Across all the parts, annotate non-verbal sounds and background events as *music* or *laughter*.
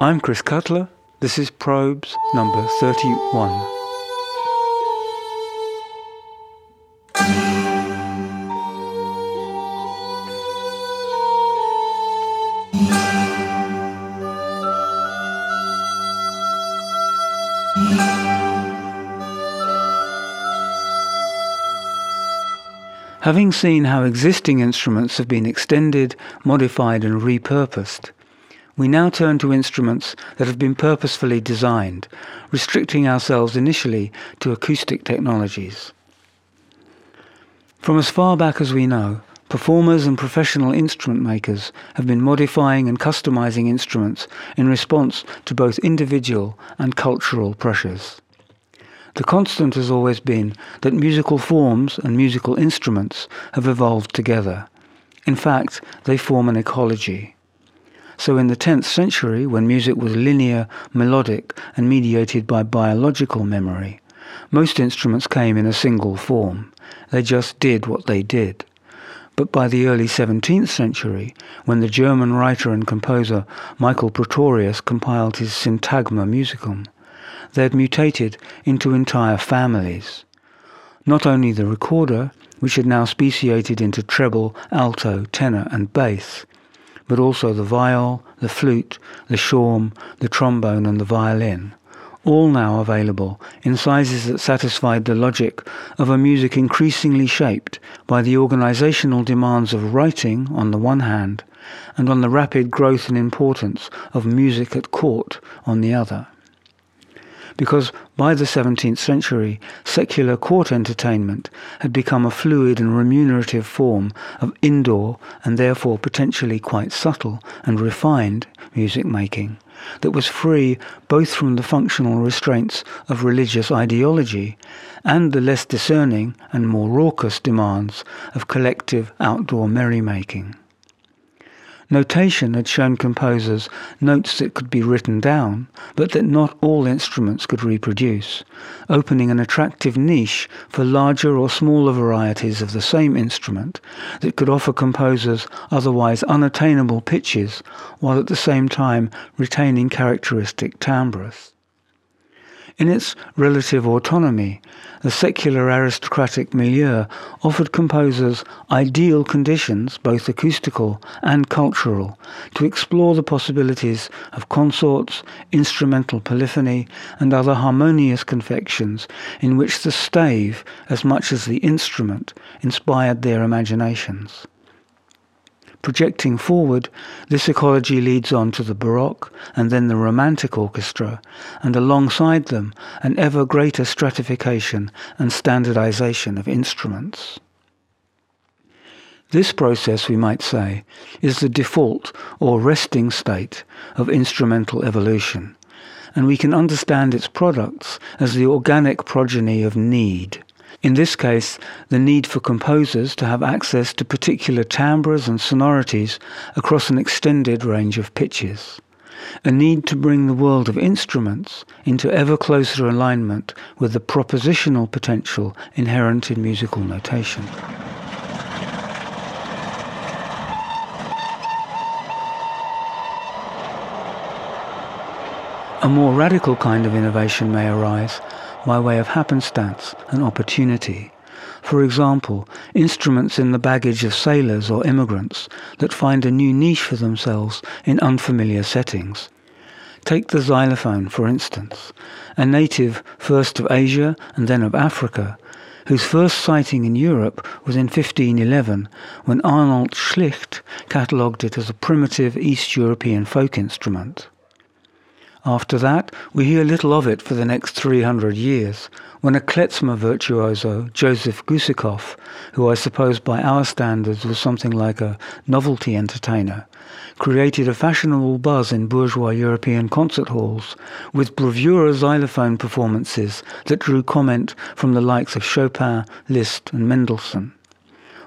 I'm Chris Cutler. This is Probes number 31. Having seen how existing instruments have been extended, modified and repurposed, we now turn to instruments that have been purposefully designed, restricting ourselves initially to acoustic technologies. From as far back as we know, performers and professional instrument makers have been modifying and customizing instruments in response to both individual and cultural pressures. The constant has always been that musical forms and musical instruments have evolved together. In fact, they form an ecology. So in the 10th century, when music was linear, melodic, and mediated by biological memory, most instruments came in a single form. They just did what they did. But by the early 17th century, when the German writer and composer Michael Praetorius compiled his Syntagma Musicum, they had mutated into entire families. Not only the recorder, which had now speciated into treble, alto, tenor, and bass, but also the viol, the flute, the shawm, the trombone, and the violin, all now available in sizes that satisfied the logic of a music increasingly shaped by the organizational demands of writing on the one hand, and on the rapid growth and importance of music at court on the other because by the 17th century, secular court entertainment had become a fluid and remunerative form of indoor and therefore potentially quite subtle and refined music making that was free both from the functional restraints of religious ideology and the less discerning and more raucous demands of collective outdoor merrymaking. Notation had shown composers notes that could be written down, but that not all instruments could reproduce, opening an attractive niche for larger or smaller varieties of the same instrument that could offer composers otherwise unattainable pitches while at the same time retaining characteristic timbres. In its relative autonomy, the secular aristocratic milieu offered composers ideal conditions, both acoustical and cultural, to explore the possibilities of consorts, instrumental polyphony, and other harmonious confections in which the stave, as much as the instrument, inspired their imaginations. Projecting forward, this ecology leads on to the Baroque and then the Romantic orchestra, and alongside them, an ever greater stratification and standardization of instruments. This process, we might say, is the default or resting state of instrumental evolution, and we can understand its products as the organic progeny of need. In this case, the need for composers to have access to particular timbres and sonorities across an extended range of pitches. A need to bring the world of instruments into ever closer alignment with the propositional potential inherent in musical notation. A more radical kind of innovation may arise by way of happenstance and opportunity. For example, instruments in the baggage of sailors or immigrants that find a new niche for themselves in unfamiliar settings. Take the xylophone, for instance, a native first of Asia and then of Africa, whose first sighting in Europe was in 1511 when Arnold Schlick catalogued it as a primitive East European folk instrument. After that, we hear little of it for the next 300 years, when a klezmer virtuoso, Joseph Gusikow, who I suppose by our standards was something like a novelty entertainer, created a fashionable buzz in bourgeois European concert halls with bravura xylophone performances that drew comment from the likes of Chopin, Liszt, and Mendelssohn.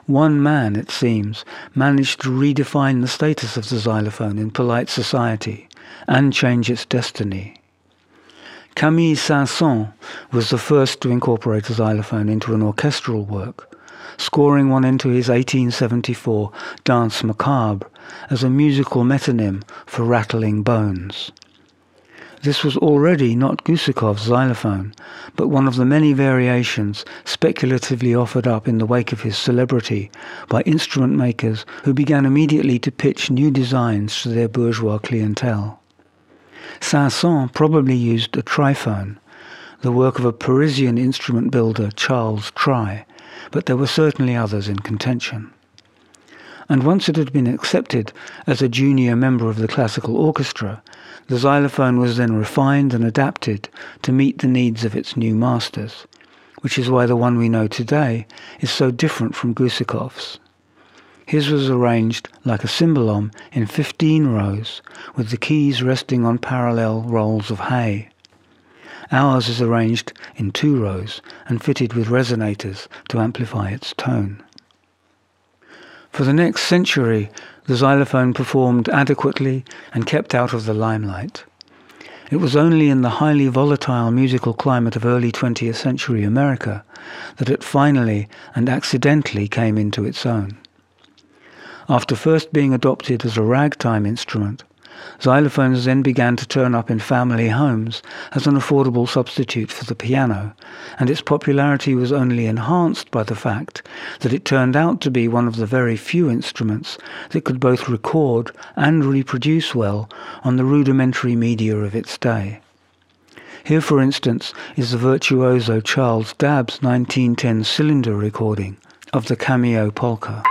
One man, it seems, managed to redefine the status of the xylophone in polite society and change its destiny. Camille Saint-Saëns was the first to incorporate a xylophone into an orchestral work, scoring one into his 1874 Danse Macabre as a musical metonym for rattling bones. This was already not Gusikov's xylophone, but one of the many variations speculatively offered up in the wake of his celebrity by instrument makers who began immediately to pitch new designs to their bourgeois clientele. Saint-Saëns probably used a triphone, the work of a Parisian instrument builder Charles Try, but there were certainly others in contention. And once it had been accepted as a junior member of the classical orchestra, the xylophone was then refined and adapted to meet the needs of its new masters, which is why the one we know today is so different from Gusikov's. His was arranged like a cymbalom in 15 rows, with the keys resting on parallel rolls of hay. Ours is arranged in two rows and fitted with resonators to amplify its tone. For the next century, the xylophone performed adequately and kept out of the limelight. It was only in the highly volatile musical climate of early 20th century America that it finally and accidentally came into its own. After first being adopted as a ragtime instrument, Xylophones then began to turn up in family homes as an affordable substitute for the piano, and its popularity was only enhanced by the fact that it turned out to be one of the very few instruments that could both record and reproduce well on the rudimentary media of its day. Here, for instance, is the virtuoso Charles Daab's 1910 cylinder recording of the Cameo polka.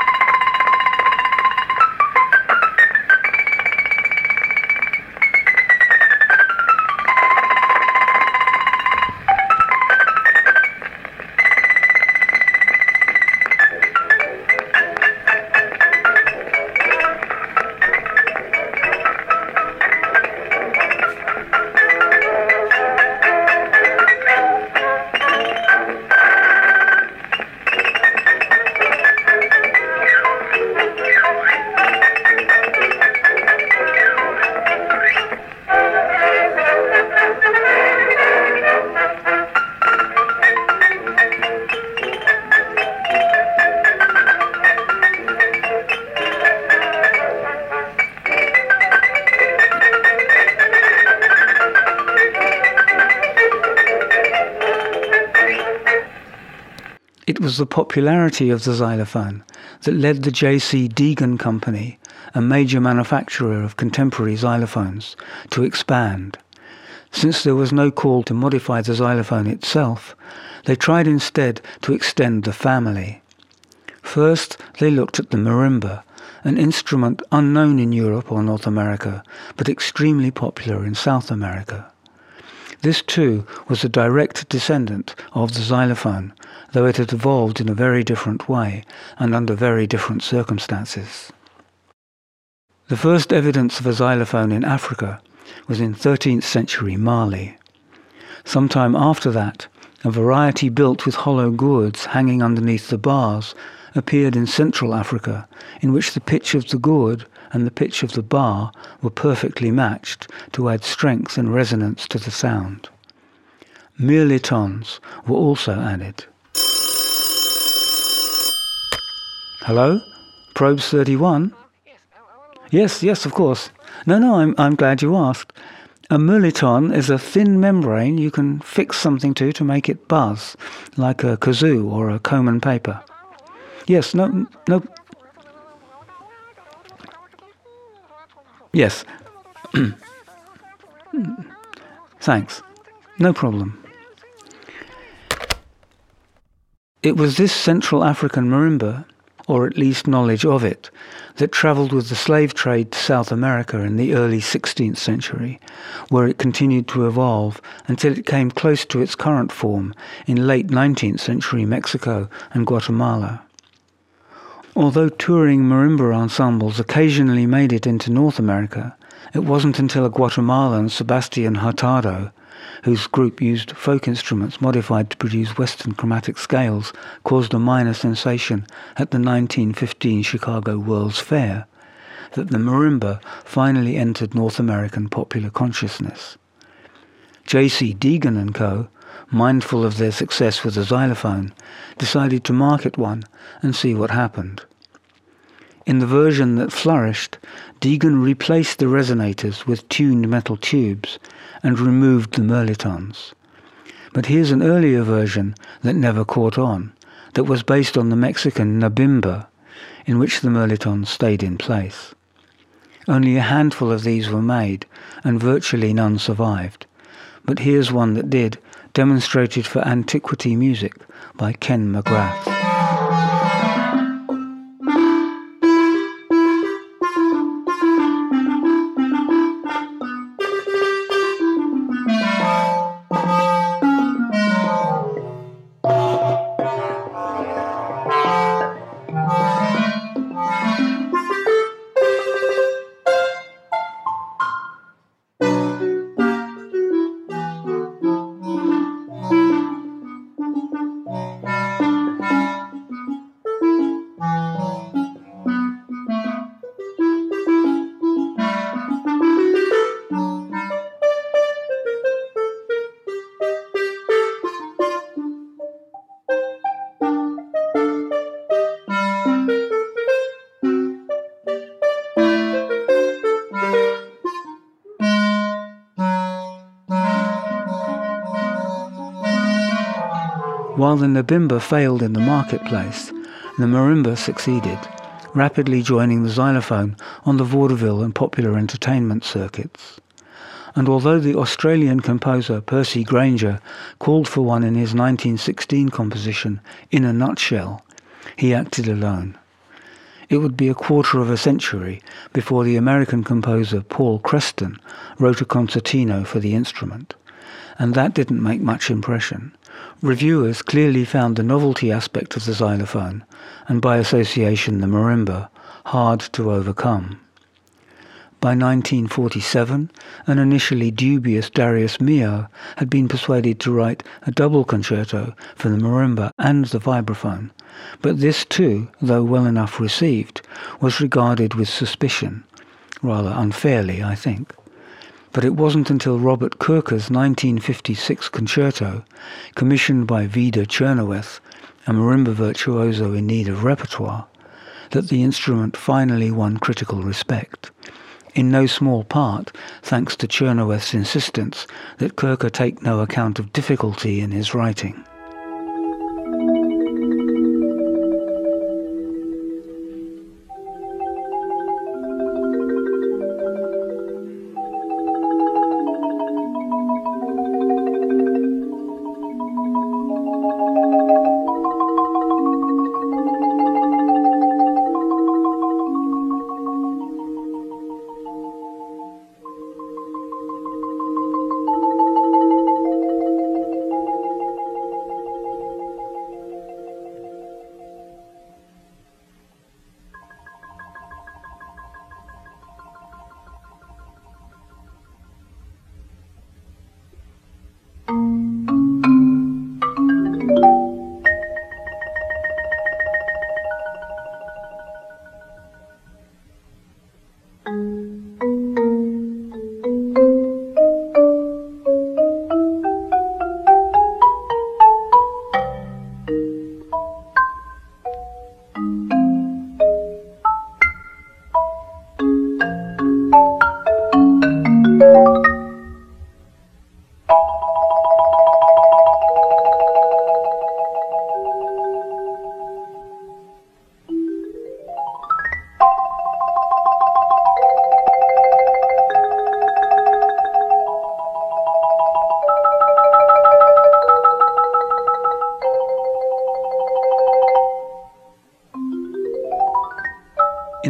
Was the popularity of the xylophone that led the J.C. Deagan Company, a major manufacturer of contemporary xylophones, to expand. Since there was no call to modify the xylophone itself, they tried instead to extend the family. First, they looked at the marimba, an instrument unknown in Europe or North America, but extremely popular in South America. This too was a direct descendant of the xylophone, though it had evolved in a very different way and under very different circumstances. The first evidence of a xylophone in Africa was in 13th century Mali. Sometime after that, a variety built with hollow gourds hanging underneath the bars appeared in Central Africa, in which the pitch of the gourd and the pitch of the bar were perfectly matched to add strength and resonance to the sound. Mirlitons were also added. Hello? Probes 31? Yes, yes, of course. No, no, I'm, I'm glad you asked. A mirliton is a thin membrane you can fix something to to make it buzz, like a kazoo or a Coman paper. Yes, no, no. Yes. *clears throat* Thanks. No problem. It was this Central African marimba or at least knowledge of it, that travelled with the slave trade to South America in the early 16th century, where it continued to evolve until it came close to its current form in late 19th century Mexico and Guatemala. Although touring marimba ensembles occasionally made it into North America, it wasn't until a Guatemalan, Sebastian Hurtado, whose group used folk instruments modified to produce Western chromatic scales, caused a minor sensation at the 1915 Chicago World's Fair, that the marimba finally entered North American popular consciousness. J.C. Deagan and Co., mindful of their success with the xylophone, decided to market one and see what happened. In the version that flourished, Deagan replaced the resonators with tuned metal tubes and removed the mirlitons. But here's an earlier version that never caught on, that was based on the Mexican Nabimba, in which the mirlitons stayed in place. Only a handful of these were made, and virtually none survived. But here's one that did, demonstrated for Antiquity Music by Ken McGrath. While the Nabimba failed in the marketplace, the marimba succeeded, rapidly joining the xylophone on the vaudeville and popular entertainment circuits. And although the Australian composer Percy Grainger called for one in his 1916 composition, In a Nutshell, he acted alone. It would be a quarter of a century before the American composer Paul Creston wrote a concertino for the instrument, and that didn't make much impression. Reviewers clearly found the novelty aspect of the xylophone, and by association the marimba, hard to overcome. By 1947, an initially dubious Darius Milhaud had been persuaded to write a double concerto for the marimba and the vibraphone, but this too, though well enough received, was regarded with suspicion, rather unfairly, I think. But it wasn't until Robert Kurka's 1956 concerto, commissioned by Vida Chenoweth, a marimba virtuoso in need of repertoire, that the instrument finally won critical respect. In no small part thanks to Chenoweth's insistence that Kurka take no account of difficulty in his writing.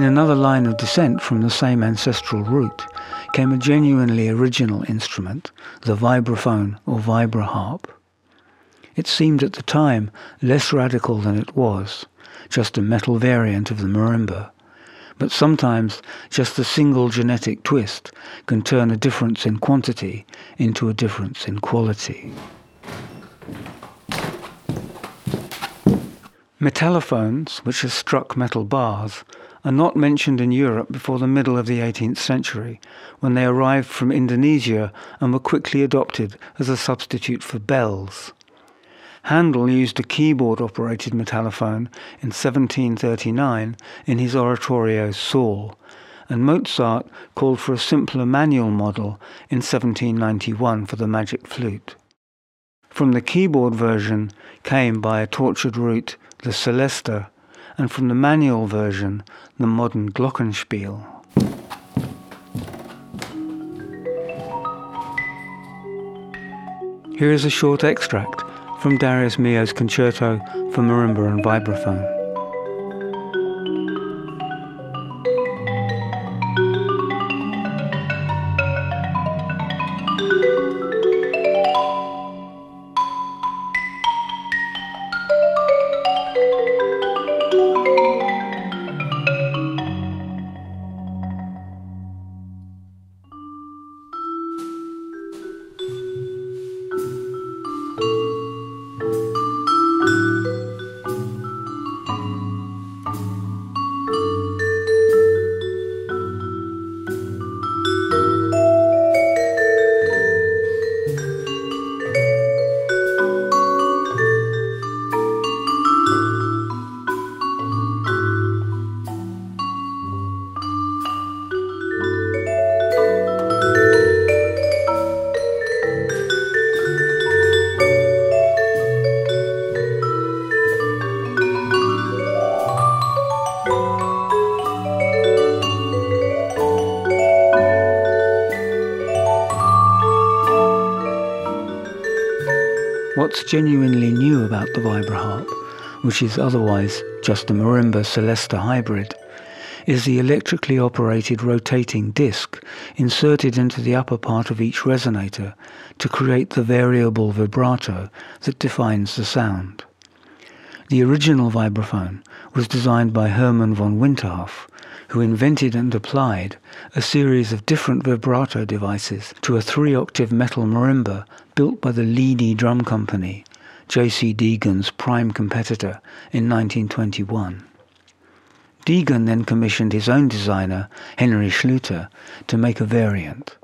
In another line of descent from the same ancestral root came a genuinely original instrument, the vibraphone or vibraharp. It seemed at the time less radical than it was, just a metal variant of the marimba. But sometimes just a single genetic twist can turn a difference in quantity into a difference in quality. Metallophones, which have struck metal bars, are not mentioned in Europe before the middle of the 18th century, when they arrived from Indonesia and were quickly adopted as a substitute for bells. Handel used a keyboard operated metallophone in 1739 in his oratorio Saul, and Mozart called for a simpler manual model in 1791 for the magic flute. From the keyboard version came by a tortured route the Celesta, and from the manual version the modern Glockenspiel. Here is a short extract from Darius Milhaud's concerto for marimba and vibraphone. Genuinely new about the vibraharp, which is otherwise just a marimba celesta hybrid, is the electrically operated rotating disc inserted into the upper part of each resonator to create the variable vibrato that defines the sound. The original vibraphone was designed by Hermann von Winterhoff, who invented and applied a series of different vibrato devices to a three-octave metal marimba built by the Leedy Drum Company, J.C. Deagan's prime competitor, in 1921. Deagan then commissioned his own designer, Henry Schluter, to make a variant.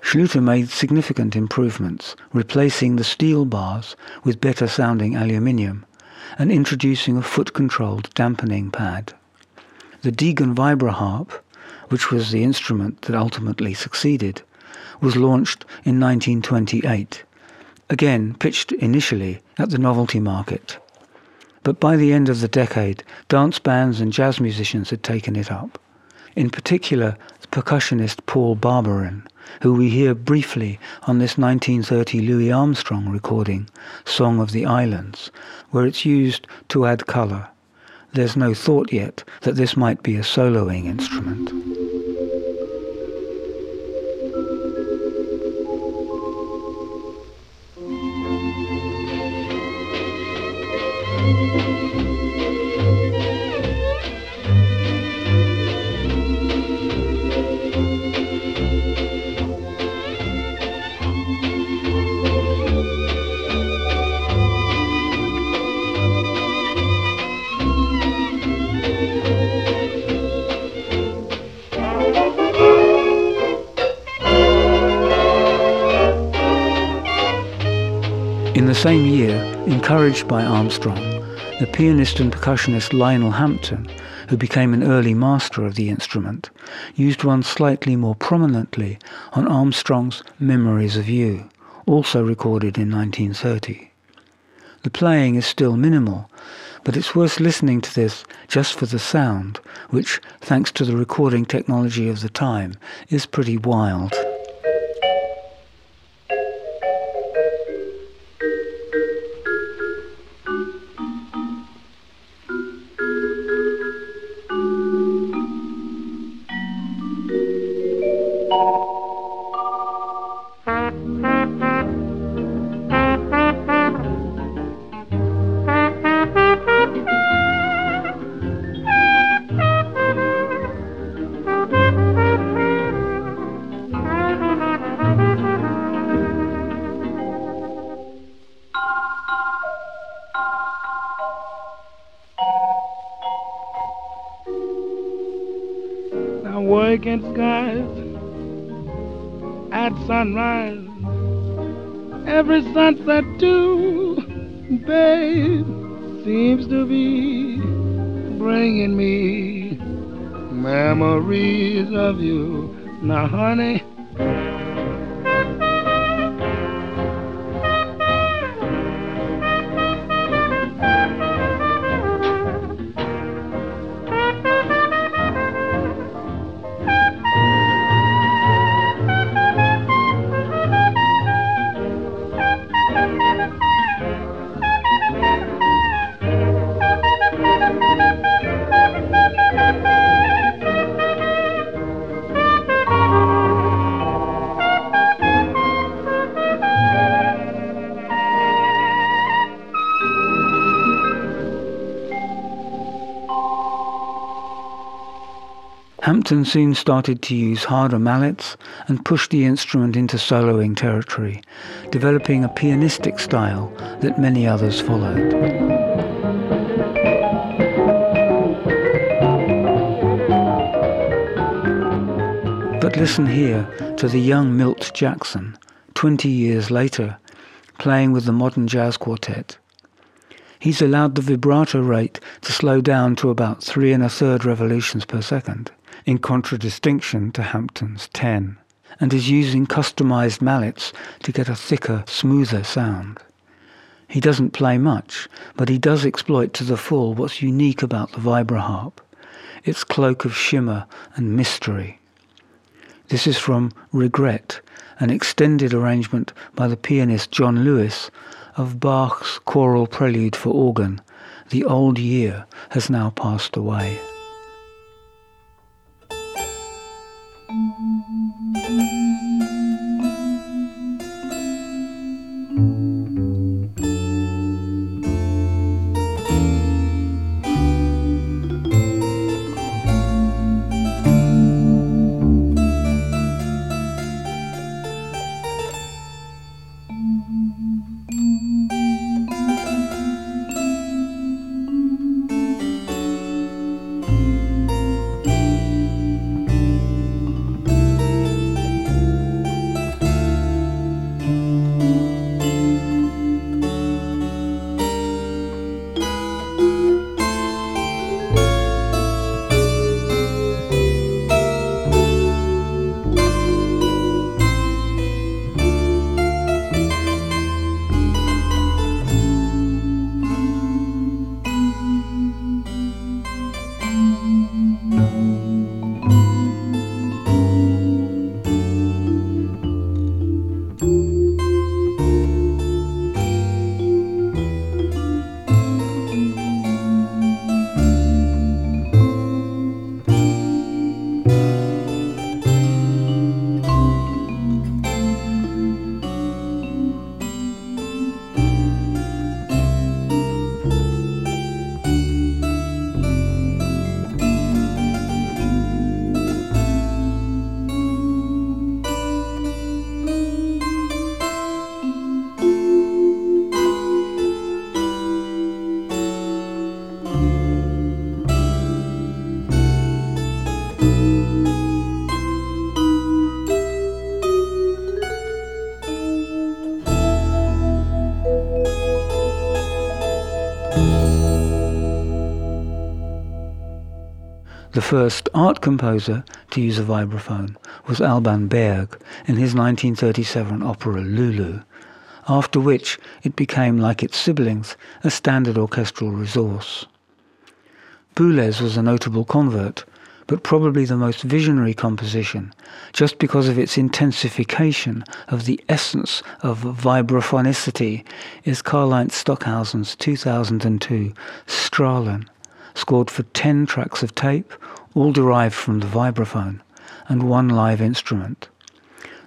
Schluter made significant improvements, replacing the steel bars with better sounding aluminium and introducing a foot-controlled dampening pad. The Deagan Vibraharp, which was the instrument that ultimately succeeded, was launched in 1928, again pitched initially at the novelty market. But by the end of the decade, dance bands and jazz musicians had taken it up. In particular, the percussionist Paul Barbarin, who we hear briefly on this 1930 Louis Armstrong recording, Song of the Islands, where it's used to add colour there's no thought yet that this might be a soloing instrument. Same year, encouraged by Armstrong, the pianist and percussionist Lionel Hampton, who became an early master of the instrument, used one slightly more prominently on Armstrong's Memories of You, also recorded in 1930. The playing is still minimal, but it's worth listening to this just for the sound, which, thanks to the recording technology of the time, is pretty wild. Seems to be bringing me memories of you. Now, honey. Hampton soon started to use harder mallets and push the instrument into soloing territory, developing a pianistic style that many others followed. But listen here to the young Milt Jackson, 20 years later, playing with the modern jazz quartet. He's allowed the vibrato rate to slow down to about three and a third revolutions per second in contradistinction to Hampton's 10, and is using customized mallets to get a thicker, smoother sound. He doesn't play much, but he does exploit to the full what's unique about the vibraharp, its cloak of shimmer and mystery. This is from Regret, an extended arrangement by the pianist John Lewis of Bach's choral prelude for organ, The Old Year Has Now Passed Away. The first art composer to use a vibraphone was Alban Berg in his 1937 opera Lulu, after which it became, like its siblings, a standard orchestral resource. Boulez was a notable convert, but probably the most visionary composition, just because of its intensification of the essence of vibraphonicity, is Karlheinz Stockhausen's 2002 Strahlen scored for 10 tracks of tape, all derived from the vibraphone, and one live instrument.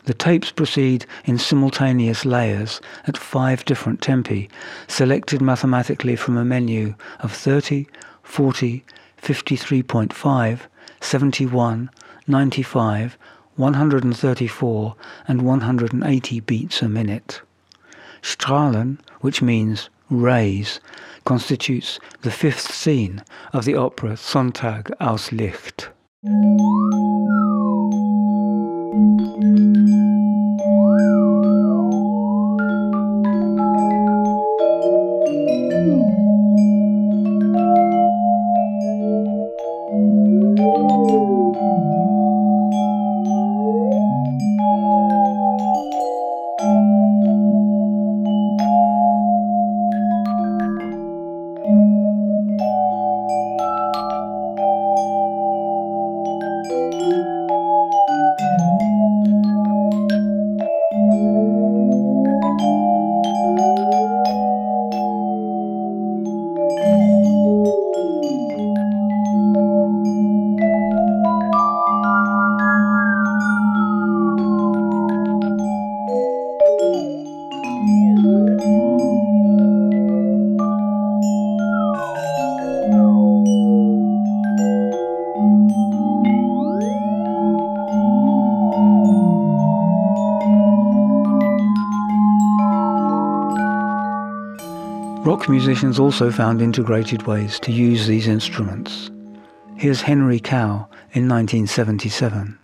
The tapes proceed in simultaneous layers at five different tempi, selected mathematically from a menu of 30, 40, 53.5, 71, 95, 134 and 180 beats a minute. Strahlen, which means rays, constitutes the fifth scene of the opera Sonntag aus Licht. Rock musicians also found integrated ways to use these instruments. Here's Henry Cow in 1977.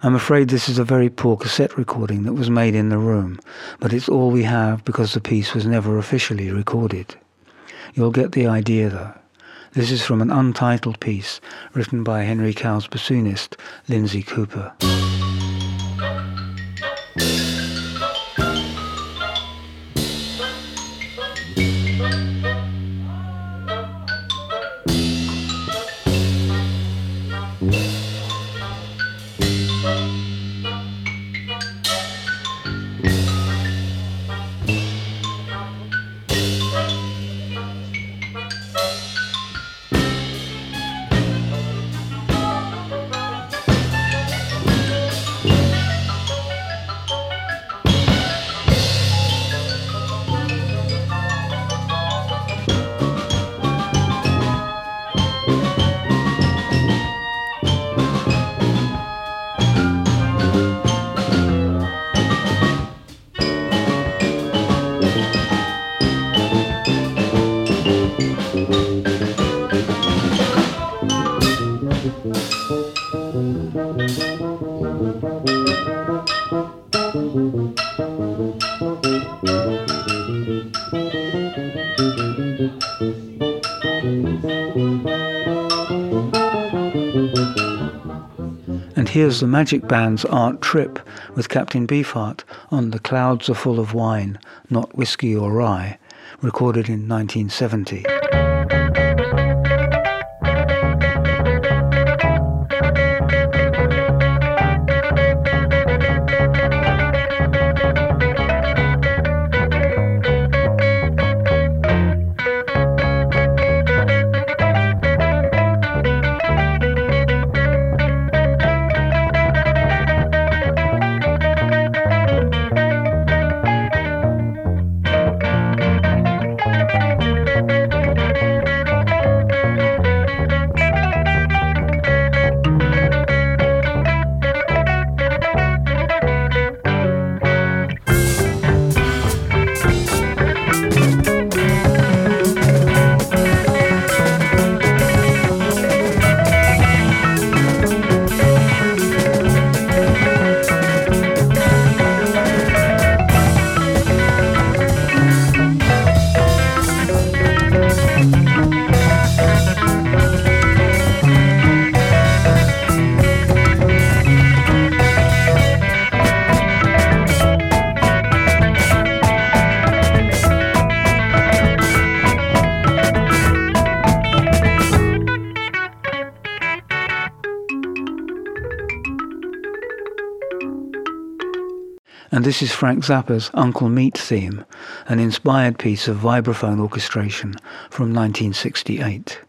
I'm afraid this is a very poor cassette recording that was made in the room, but it's all we have because the piece was never officially recorded. You'll get the idea though. This is from an untitled piece written by Henry Cow's bassoonist, Lindsay Cooper. Here's the Magic Band's Art Tripp with Captain Beefheart on The Clouds Are Full of Wine, Not Whiskey or Rye, recorded in 1970. And this is Frank Zappa's Uncle Meat theme, an inspired piece of vibraphone orchestration from 1968.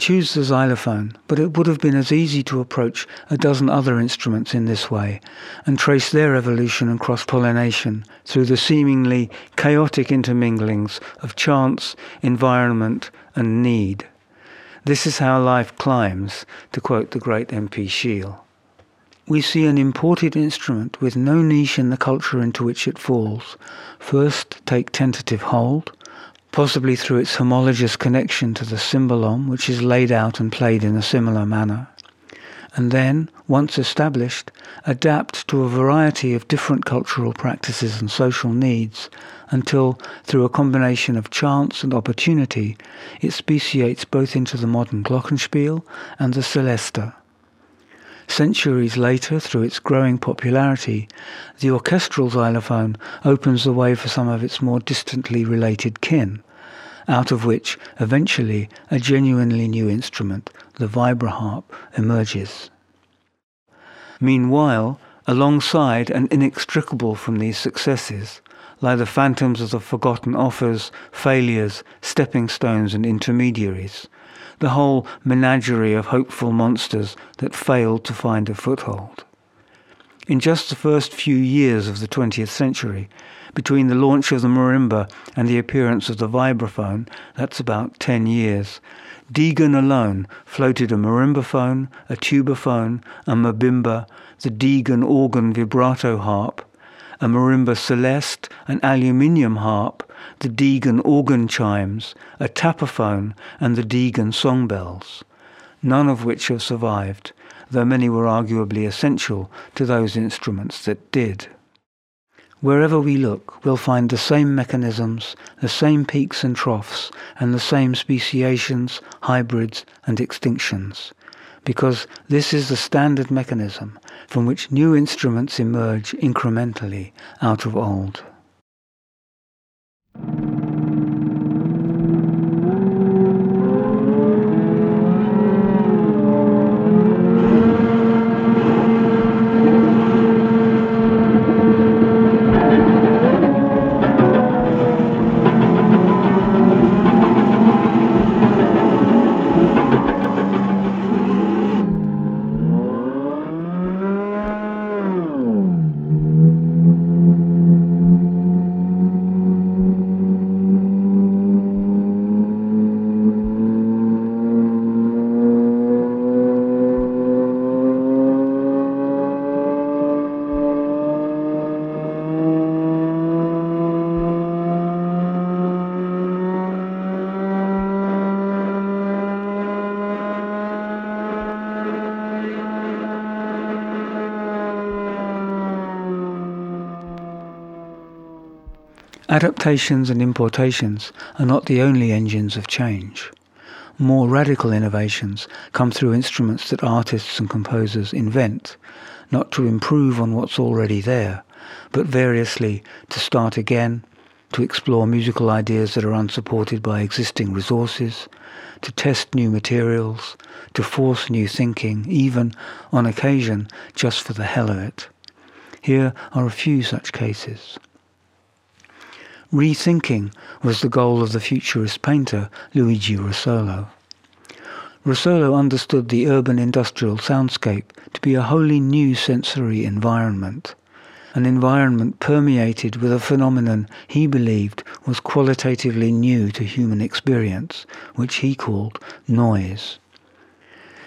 Choose the xylophone, but it would have been as easy to approach a dozen other instruments in this way and trace their evolution and cross pollination through the seemingly chaotic interminglings of chance, environment, and need. This is how life climbs, to quote the great M.P. Shiel. We see an imported instrument with no niche in the culture into which it falls first take tentative hold, possibly through its homologous connection to the cymbalom, which is laid out and played in a similar manner, and then, once established, adapt to a variety of different cultural practices and social needs until, through a combination of chance and opportunity, it speciates both into the modern glockenspiel and the celesta. Centuries later, through its growing popularity, the orchestral xylophone opens the way for some of its more distantly related kin, out of which eventually a genuinely new instrument, the vibraharp, emerges. Meanwhile, alongside and inextricable from these successes, lie the phantoms of the forgotten offers, failures, stepping stones, and intermediaries, the whole menagerie of hopeful monsters that failed to find a foothold. In just the first few years of the 20th century, between the launch of the marimba and the appearance of the vibraphone, that's about 10 years, Deagan alone floated a marimba phone, a tubaphone, a mabimba, the Deagan organ vibrato harp, a marimba celeste, an aluminium harp, the Deagan organ chimes, a tapaphone, and the Deagan song bells, none of which have survived, though many were arguably essential to those instruments that did. Wherever we look, we'll find the same mechanisms, the same peaks and troughs, and the same speciations, hybrids, and extinctions because this is the standard mechanism from which new instruments emerge incrementally out of old. Adaptations and importations are not the only engines of change. More radical innovations come through instruments that artists and composers invent, not to improve on what's already there, but variously to start again, to explore musical ideas that are unsupported by existing resources, to test new materials, to force new thinking, even, on occasion, just for the hell of it. Here are a few such cases. Rethinking was the goal of the futurist painter Luigi Russolo. Russolo understood the urban industrial soundscape to be a wholly new sensory environment, an environment permeated with a phenomenon he believed was qualitatively new to human experience, which he called noise.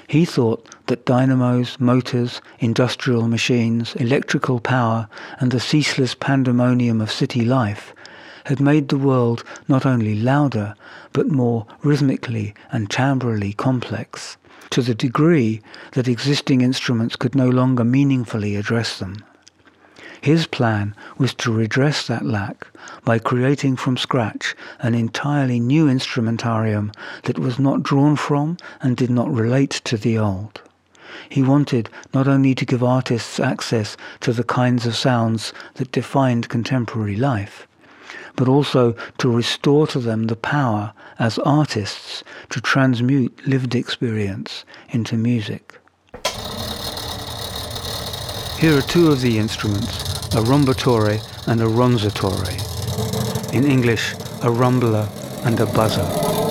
He thought that dynamos, motors, industrial machines, electrical power, and the ceaseless pandemonium of city life had made the world not only louder, but more rhythmically and timbrally complex, to the degree that existing instruments could no longer meaningfully address them. His plan was to redress that lack by creating from scratch an entirely new instrumentarium that was not drawn from and did not relate to the old. He wanted not only to give artists access to the kinds of sounds that defined contemporary life, but also to restore to them the power as artists to transmute lived experience into music. Here are two of the instruments, a rombatore and a ronzatore. In English, a rumbler and a buzzer.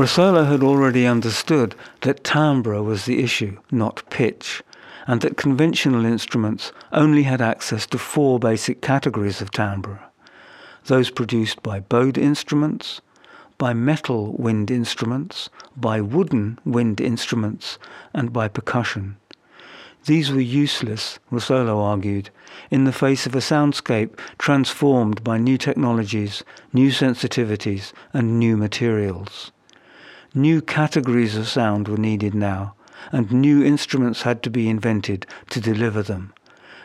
Russolo had already understood that timbre was the issue, not pitch, and that conventional instruments only had access to four basic categories of timbre those produced by bowed instruments, by metal wind instruments, by wooden wind instruments, and by percussion. These were useless, Russolo argued, in the face of a soundscape transformed by new technologies, new sensitivities, and new materials. New categories of sound were needed now, and new instruments had to be invented to deliver them.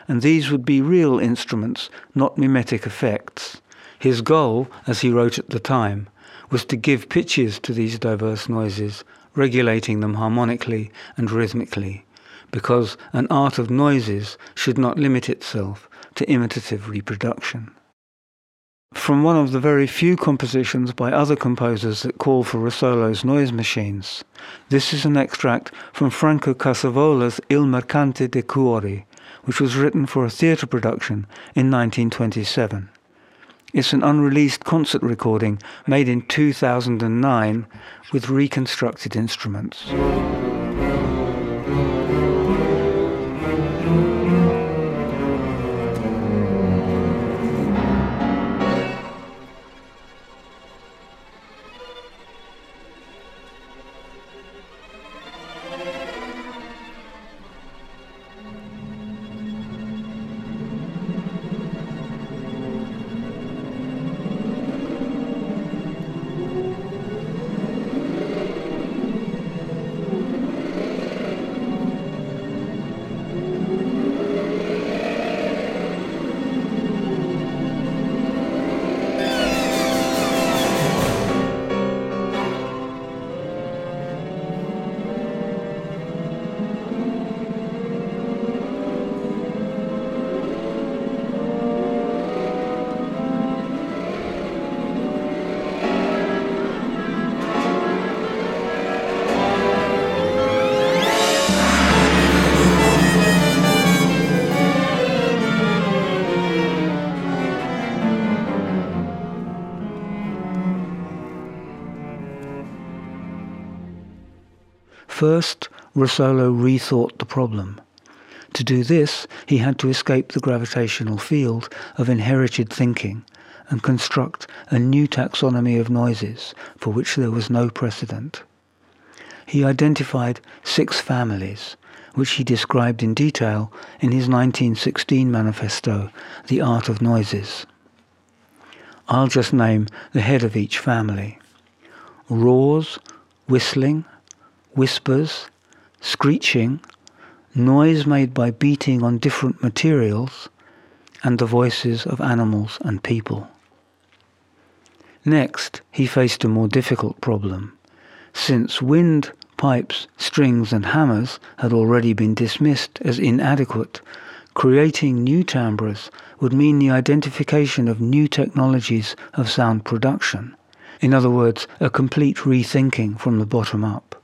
And these would be real instruments, not mimetic effects. His goal, as he wrote at the time, was to give pitches to these diverse noises, regulating them harmonically and rhythmically, because an art of noises should not limit itself to imitative reproduction. From one of the very few compositions by other composers that call for Russolo's noise machines, this is an extract from Franco Casavola's Il Mercante dei Cuori, which was written for a theatre production in 1927. It's an unreleased concert recording made in 2009 with reconstructed instruments. First, Russolo rethought the problem. To do this, he had to escape the gravitational field of inherited thinking and construct a new taxonomy of noises for which there was no precedent. He identified six families, which he described in detail in his 1916 manifesto, The Art of Noises. I'll just name the head of each family. Roars, whistling, whispers, screeching, noise made by beating on different materials, and the voices of animals and people. Next, he faced a more difficult problem. Since wind, pipes, strings, and hammers had already been dismissed as inadequate, creating new timbres would mean the identification of new technologies of sound production. In other words, a complete rethinking from the bottom up.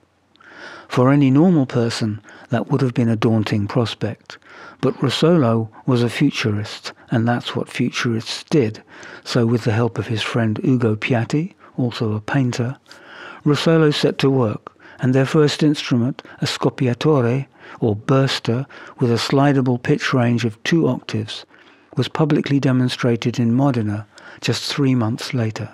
For any normal person, that would have been a daunting prospect. But Russolo was a futurist, and that's what futurists did. So with the help of his friend Ugo Piatti, also a painter, Russolo set to work, and their first instrument, a scoppiatore, or burster, with a slidable pitch range of two octaves, was publicly demonstrated in Modena just three months later.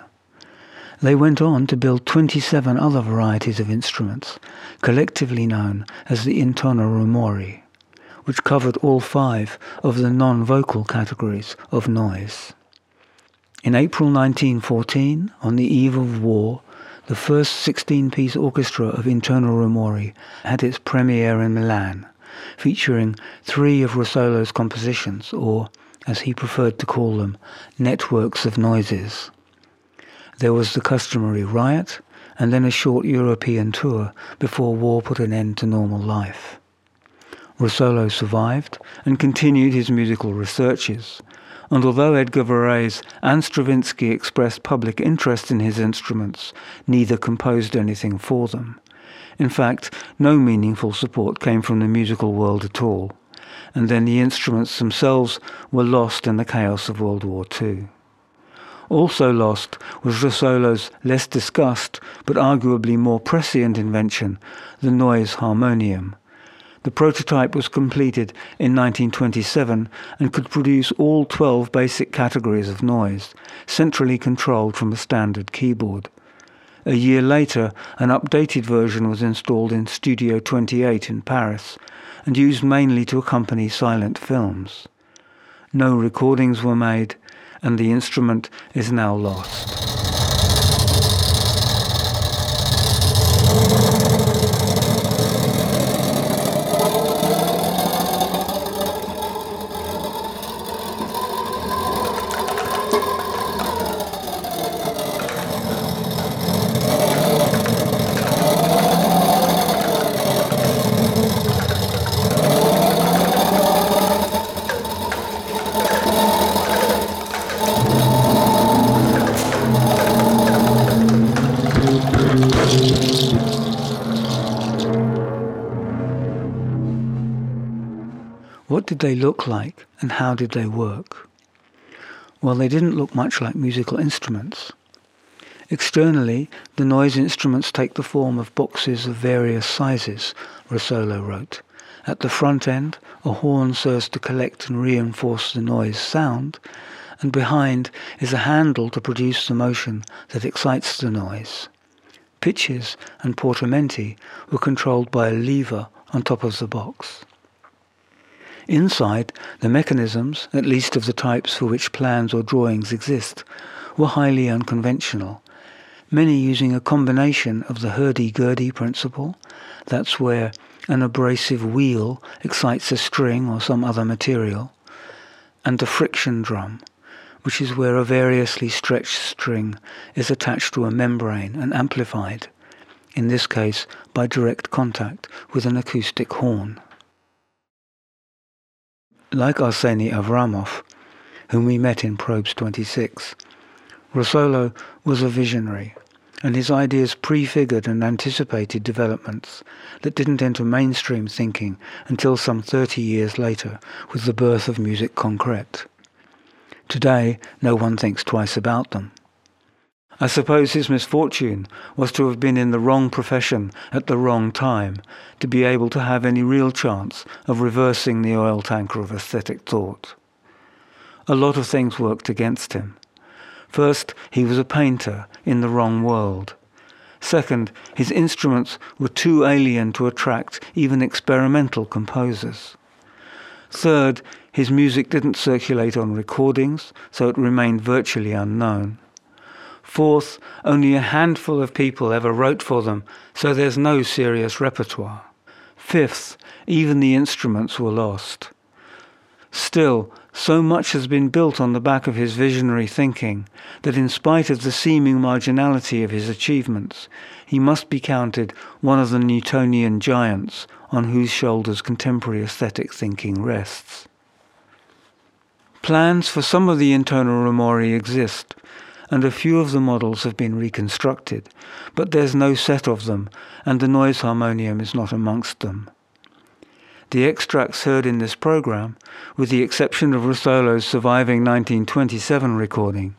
They went on to build 27 other varieties of instruments, collectively known as the Intonarumori, which covered all five of the non-vocal categories of noise. In April 1914, on the eve of war, the first 16-piece orchestra of Intonarumori had its premiere in Milan, featuring three of Russolo's compositions, or, as he preferred to call them, networks of noises. There was the customary riot, and then a short European tour before war put an end to normal life. Russolo survived and continued his musical researches, and although Edgar Varèse and Stravinsky expressed public interest in his instruments, neither composed anything for them. In fact, no meaningful support came from the musical world at all, and then the instruments themselves were lost in the chaos of World War II. Also lost was Russolo's less discussed but arguably more prescient invention, the noise harmonium. The prototype was completed in 1927 and could produce all 12 basic categories of noise, centrally controlled from a standard keyboard. A year later, an updated version was installed in Studio 28 in Paris and used mainly to accompany silent films. No recordings were made, and the instrument is now lost. Did they look like and how did they work? Well, they didn't look much like musical instruments. Externally, the noise instruments take the form of boxes of various sizes, Russolo wrote. At the front end, a horn serves to collect and reinforce the noise sound, and behind is a handle to produce the motion that excites the noise. Pitches and portamenti were controlled by a lever on top of the box. Inside, the mechanisms, at least of the types for which plans or drawings exist, were highly unconventional, many using a combination of the hurdy-gurdy principle, that's where an abrasive wheel excites a string or some other material, and the friction drum, which is where a variously stretched string is attached to a membrane and amplified, in this case by direct contact with an acoustic horn. Like Arseny Avraamov, whom we met in Probes 26, Russolo was a visionary, and his ideas prefigured and anticipated developments that didn't enter mainstream thinking until some 30 years later with the birth of musique concrète. Today, no one thinks twice about them. I suppose his misfortune was to have been in the wrong profession at the wrong time to be able to have any real chance of reversing the oil tanker of aesthetic thought. A lot of things worked against him. First, he was a painter in the wrong world. Second, his instruments were too alien to attract even experimental composers. Third, his music didn't circulate on recordings, so it remained virtually unknown. Fourth, only a handful of people ever wrote for them, so there's no serious repertoire. Fifth, even the instruments were lost. Still, so much has been built on the back of his visionary thinking that in spite of the seeming marginality of his achievements, he must be counted one of the Newtonian giants on whose shoulders contemporary aesthetic thinking rests. Plans for some of the intonarumori exist, and a few of the models have been reconstructed, but there's no set of them, and the noise harmonium is not amongst them. The extracts heard in this program, with the exception of Russolo's surviving 1927 recording,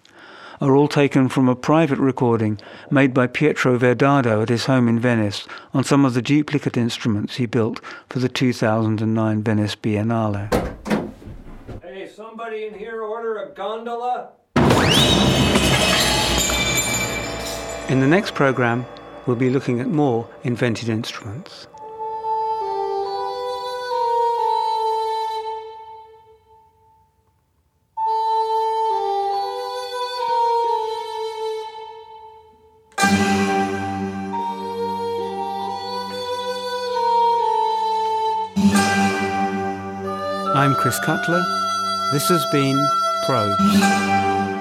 are all taken from a private recording made by Pietro Verardo at his home in Venice on some of the duplicate instruments he built for the 2009 Venice Biennale. Hey, somebody in here order a gondola? In the next program, we'll be looking at more invented instruments. I'm Chris Cutler. This has been Probes.